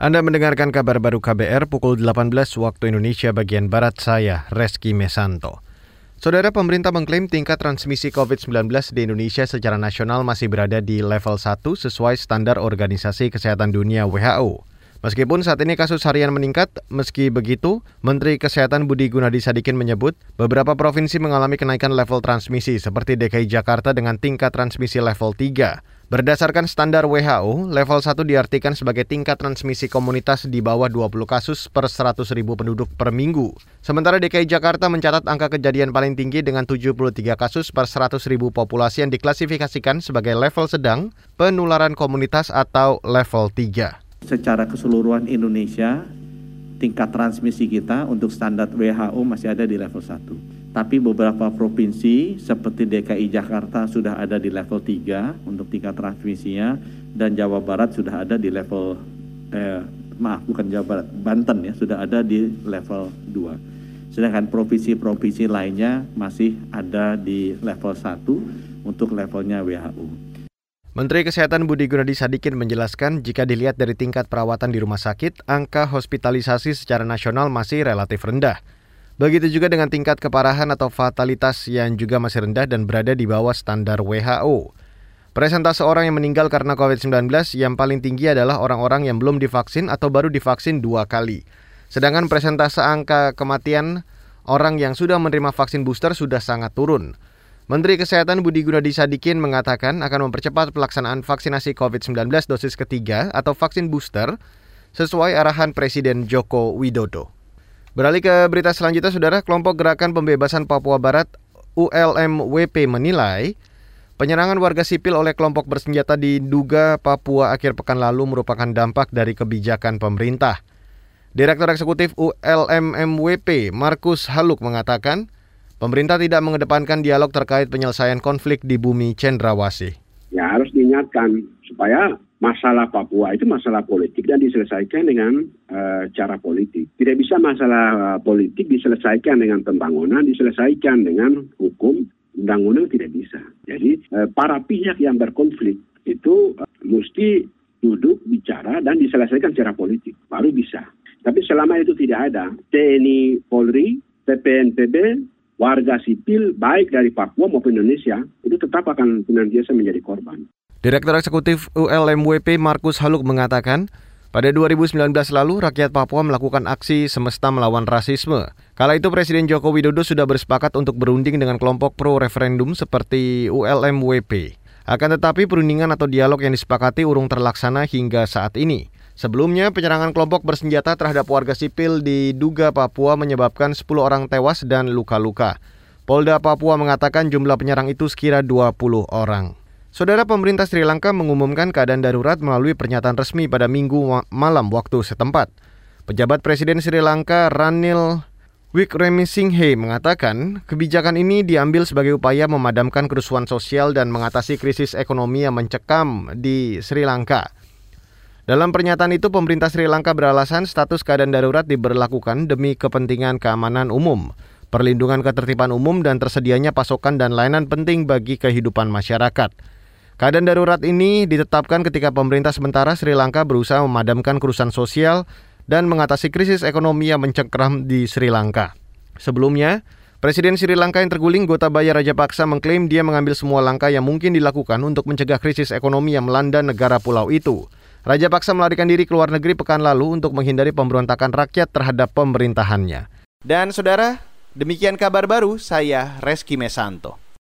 Anda mendengarkan kabar baru KBR pukul 18 waktu Indonesia bagian Barat saya, Reski Mesanto. Saudara pemerintah mengklaim tingkat transmisi COVID-19 di Indonesia secara nasional masih berada di level 1 sesuai standar Organisasi Kesehatan Dunia WHO. Meskipun saat ini kasus harian meningkat, meski begitu, Menteri Kesehatan Budi Gunadi Sadikin menyebut beberapa provinsi mengalami kenaikan level transmisi seperti DKI Jakarta dengan tingkat transmisi level 3. Berdasarkan standar WHO, level 1 diartikan sebagai tingkat transmisi komunitas di bawah 20 kasus per 100 ribu penduduk per minggu. Sementara DKI Jakarta mencatat angka kejadian paling tinggi dengan 73 kasus per 100 ribu populasi yang diklasifikasikan sebagai level sedang penularan komunitas atau level 3. Secara keseluruhan Indonesia, tingkat transmisi kita untuk standar WHO masih ada di level 1 tapi beberapa provinsi seperti DKI Jakarta sudah ada di level 3 untuk tingkat transmisinya dan Jawa Barat sudah ada di level eh, maaf bukan Jawa Barat Banten ya sudah ada di level 2 sedangkan provinsi-provinsi lainnya masih ada di level 1 untuk levelnya WHO. Menteri Kesehatan Budi Gunadi Sadikin menjelaskan jika dilihat dari tingkat perawatan di rumah sakit, angka hospitalisasi secara nasional masih relatif rendah. Begitu juga dengan tingkat keparahan atau fatalitas yang juga masih rendah dan berada di bawah standar WHO. Presentase orang yang meninggal karena COVID-19 yang paling tinggi adalah orang-orang yang belum divaksin atau baru divaksin dua kali. Sedangkan presentase angka kematian orang yang sudah menerima vaksin booster sudah sangat turun. Menteri Kesehatan Budi Gunadi Sadikin mengatakan akan mempercepat pelaksanaan vaksinasi COVID-19 dosis ketiga atau vaksin booster sesuai arahan Presiden Joko Widodo. Beralih ke berita selanjutnya, Saudara, kelompok Gerakan Pembebasan Papua Barat ULMWP menilai penyerangan warga sipil oleh kelompok bersenjata di Duga, Papua akhir pekan lalu merupakan dampak dari kebijakan pemerintah. Direktur Eksekutif ULMMWP, Markus Haluk mengatakan, pemerintah tidak mengedepankan dialog terkait penyelesaian konflik di bumi Cendrawasih. Ya harus diingatkan supaya masalah Papua itu masalah politik dan diselesaikan dengan uh, cara politik. Tidak bisa masalah politik diselesaikan dengan pembangunan, diselesaikan dengan hukum, undang-undang tidak bisa. Jadi uh, para pihak yang berkonflik itu uh, mesti duduk bicara dan diselesaikan secara politik, baru bisa. Tapi selama itu tidak ada, TNI Polri, PPNPB, warga sipil baik dari Papua maupun Indonesia itu tetap akan senantiasa menjadi korban. Direktur Eksekutif ULMWP Markus Haluk mengatakan, pada 2019 lalu, rakyat Papua melakukan aksi semesta melawan rasisme. Kala itu Presiden Joko Widodo sudah bersepakat untuk berunding dengan kelompok pro-referendum seperti ULMWP. Akan tetapi perundingan atau dialog yang disepakati urung terlaksana hingga saat ini. Sebelumnya, penyerangan kelompok bersenjata terhadap warga sipil di Duga, Papua menyebabkan 10 orang tewas dan luka-luka. Polda Papua mengatakan jumlah penyerang itu sekira 20 orang. Saudara pemerintah Sri Lanka mengumumkan keadaan darurat melalui pernyataan resmi pada minggu malam waktu setempat. Pejabat Presiden Sri Lanka Ranil Wickremesinghe mengatakan kebijakan ini diambil sebagai upaya memadamkan kerusuhan sosial dan mengatasi krisis ekonomi yang mencekam di Sri Lanka. Dalam pernyataan itu, pemerintah Sri Lanka beralasan status keadaan darurat diberlakukan demi kepentingan keamanan umum, perlindungan ketertiban umum, dan tersedianya pasokan dan layanan penting bagi kehidupan masyarakat. Keadaan darurat ini ditetapkan ketika pemerintah sementara Sri Lanka berusaha memadamkan kerusuhan sosial dan mengatasi krisis ekonomi yang mencengkeram di Sri Lanka. Sebelumnya, Presiden Sri Lanka yang terguling Gotabaya Rajapaksa mengklaim dia mengambil semua langkah yang mungkin dilakukan untuk mencegah krisis ekonomi yang melanda negara pulau itu. Rajapaksa melarikan diri ke luar negeri pekan lalu untuk menghindari pemberontakan rakyat terhadap pemerintahannya. Dan saudara, demikian kabar baru saya Reski Mesanto.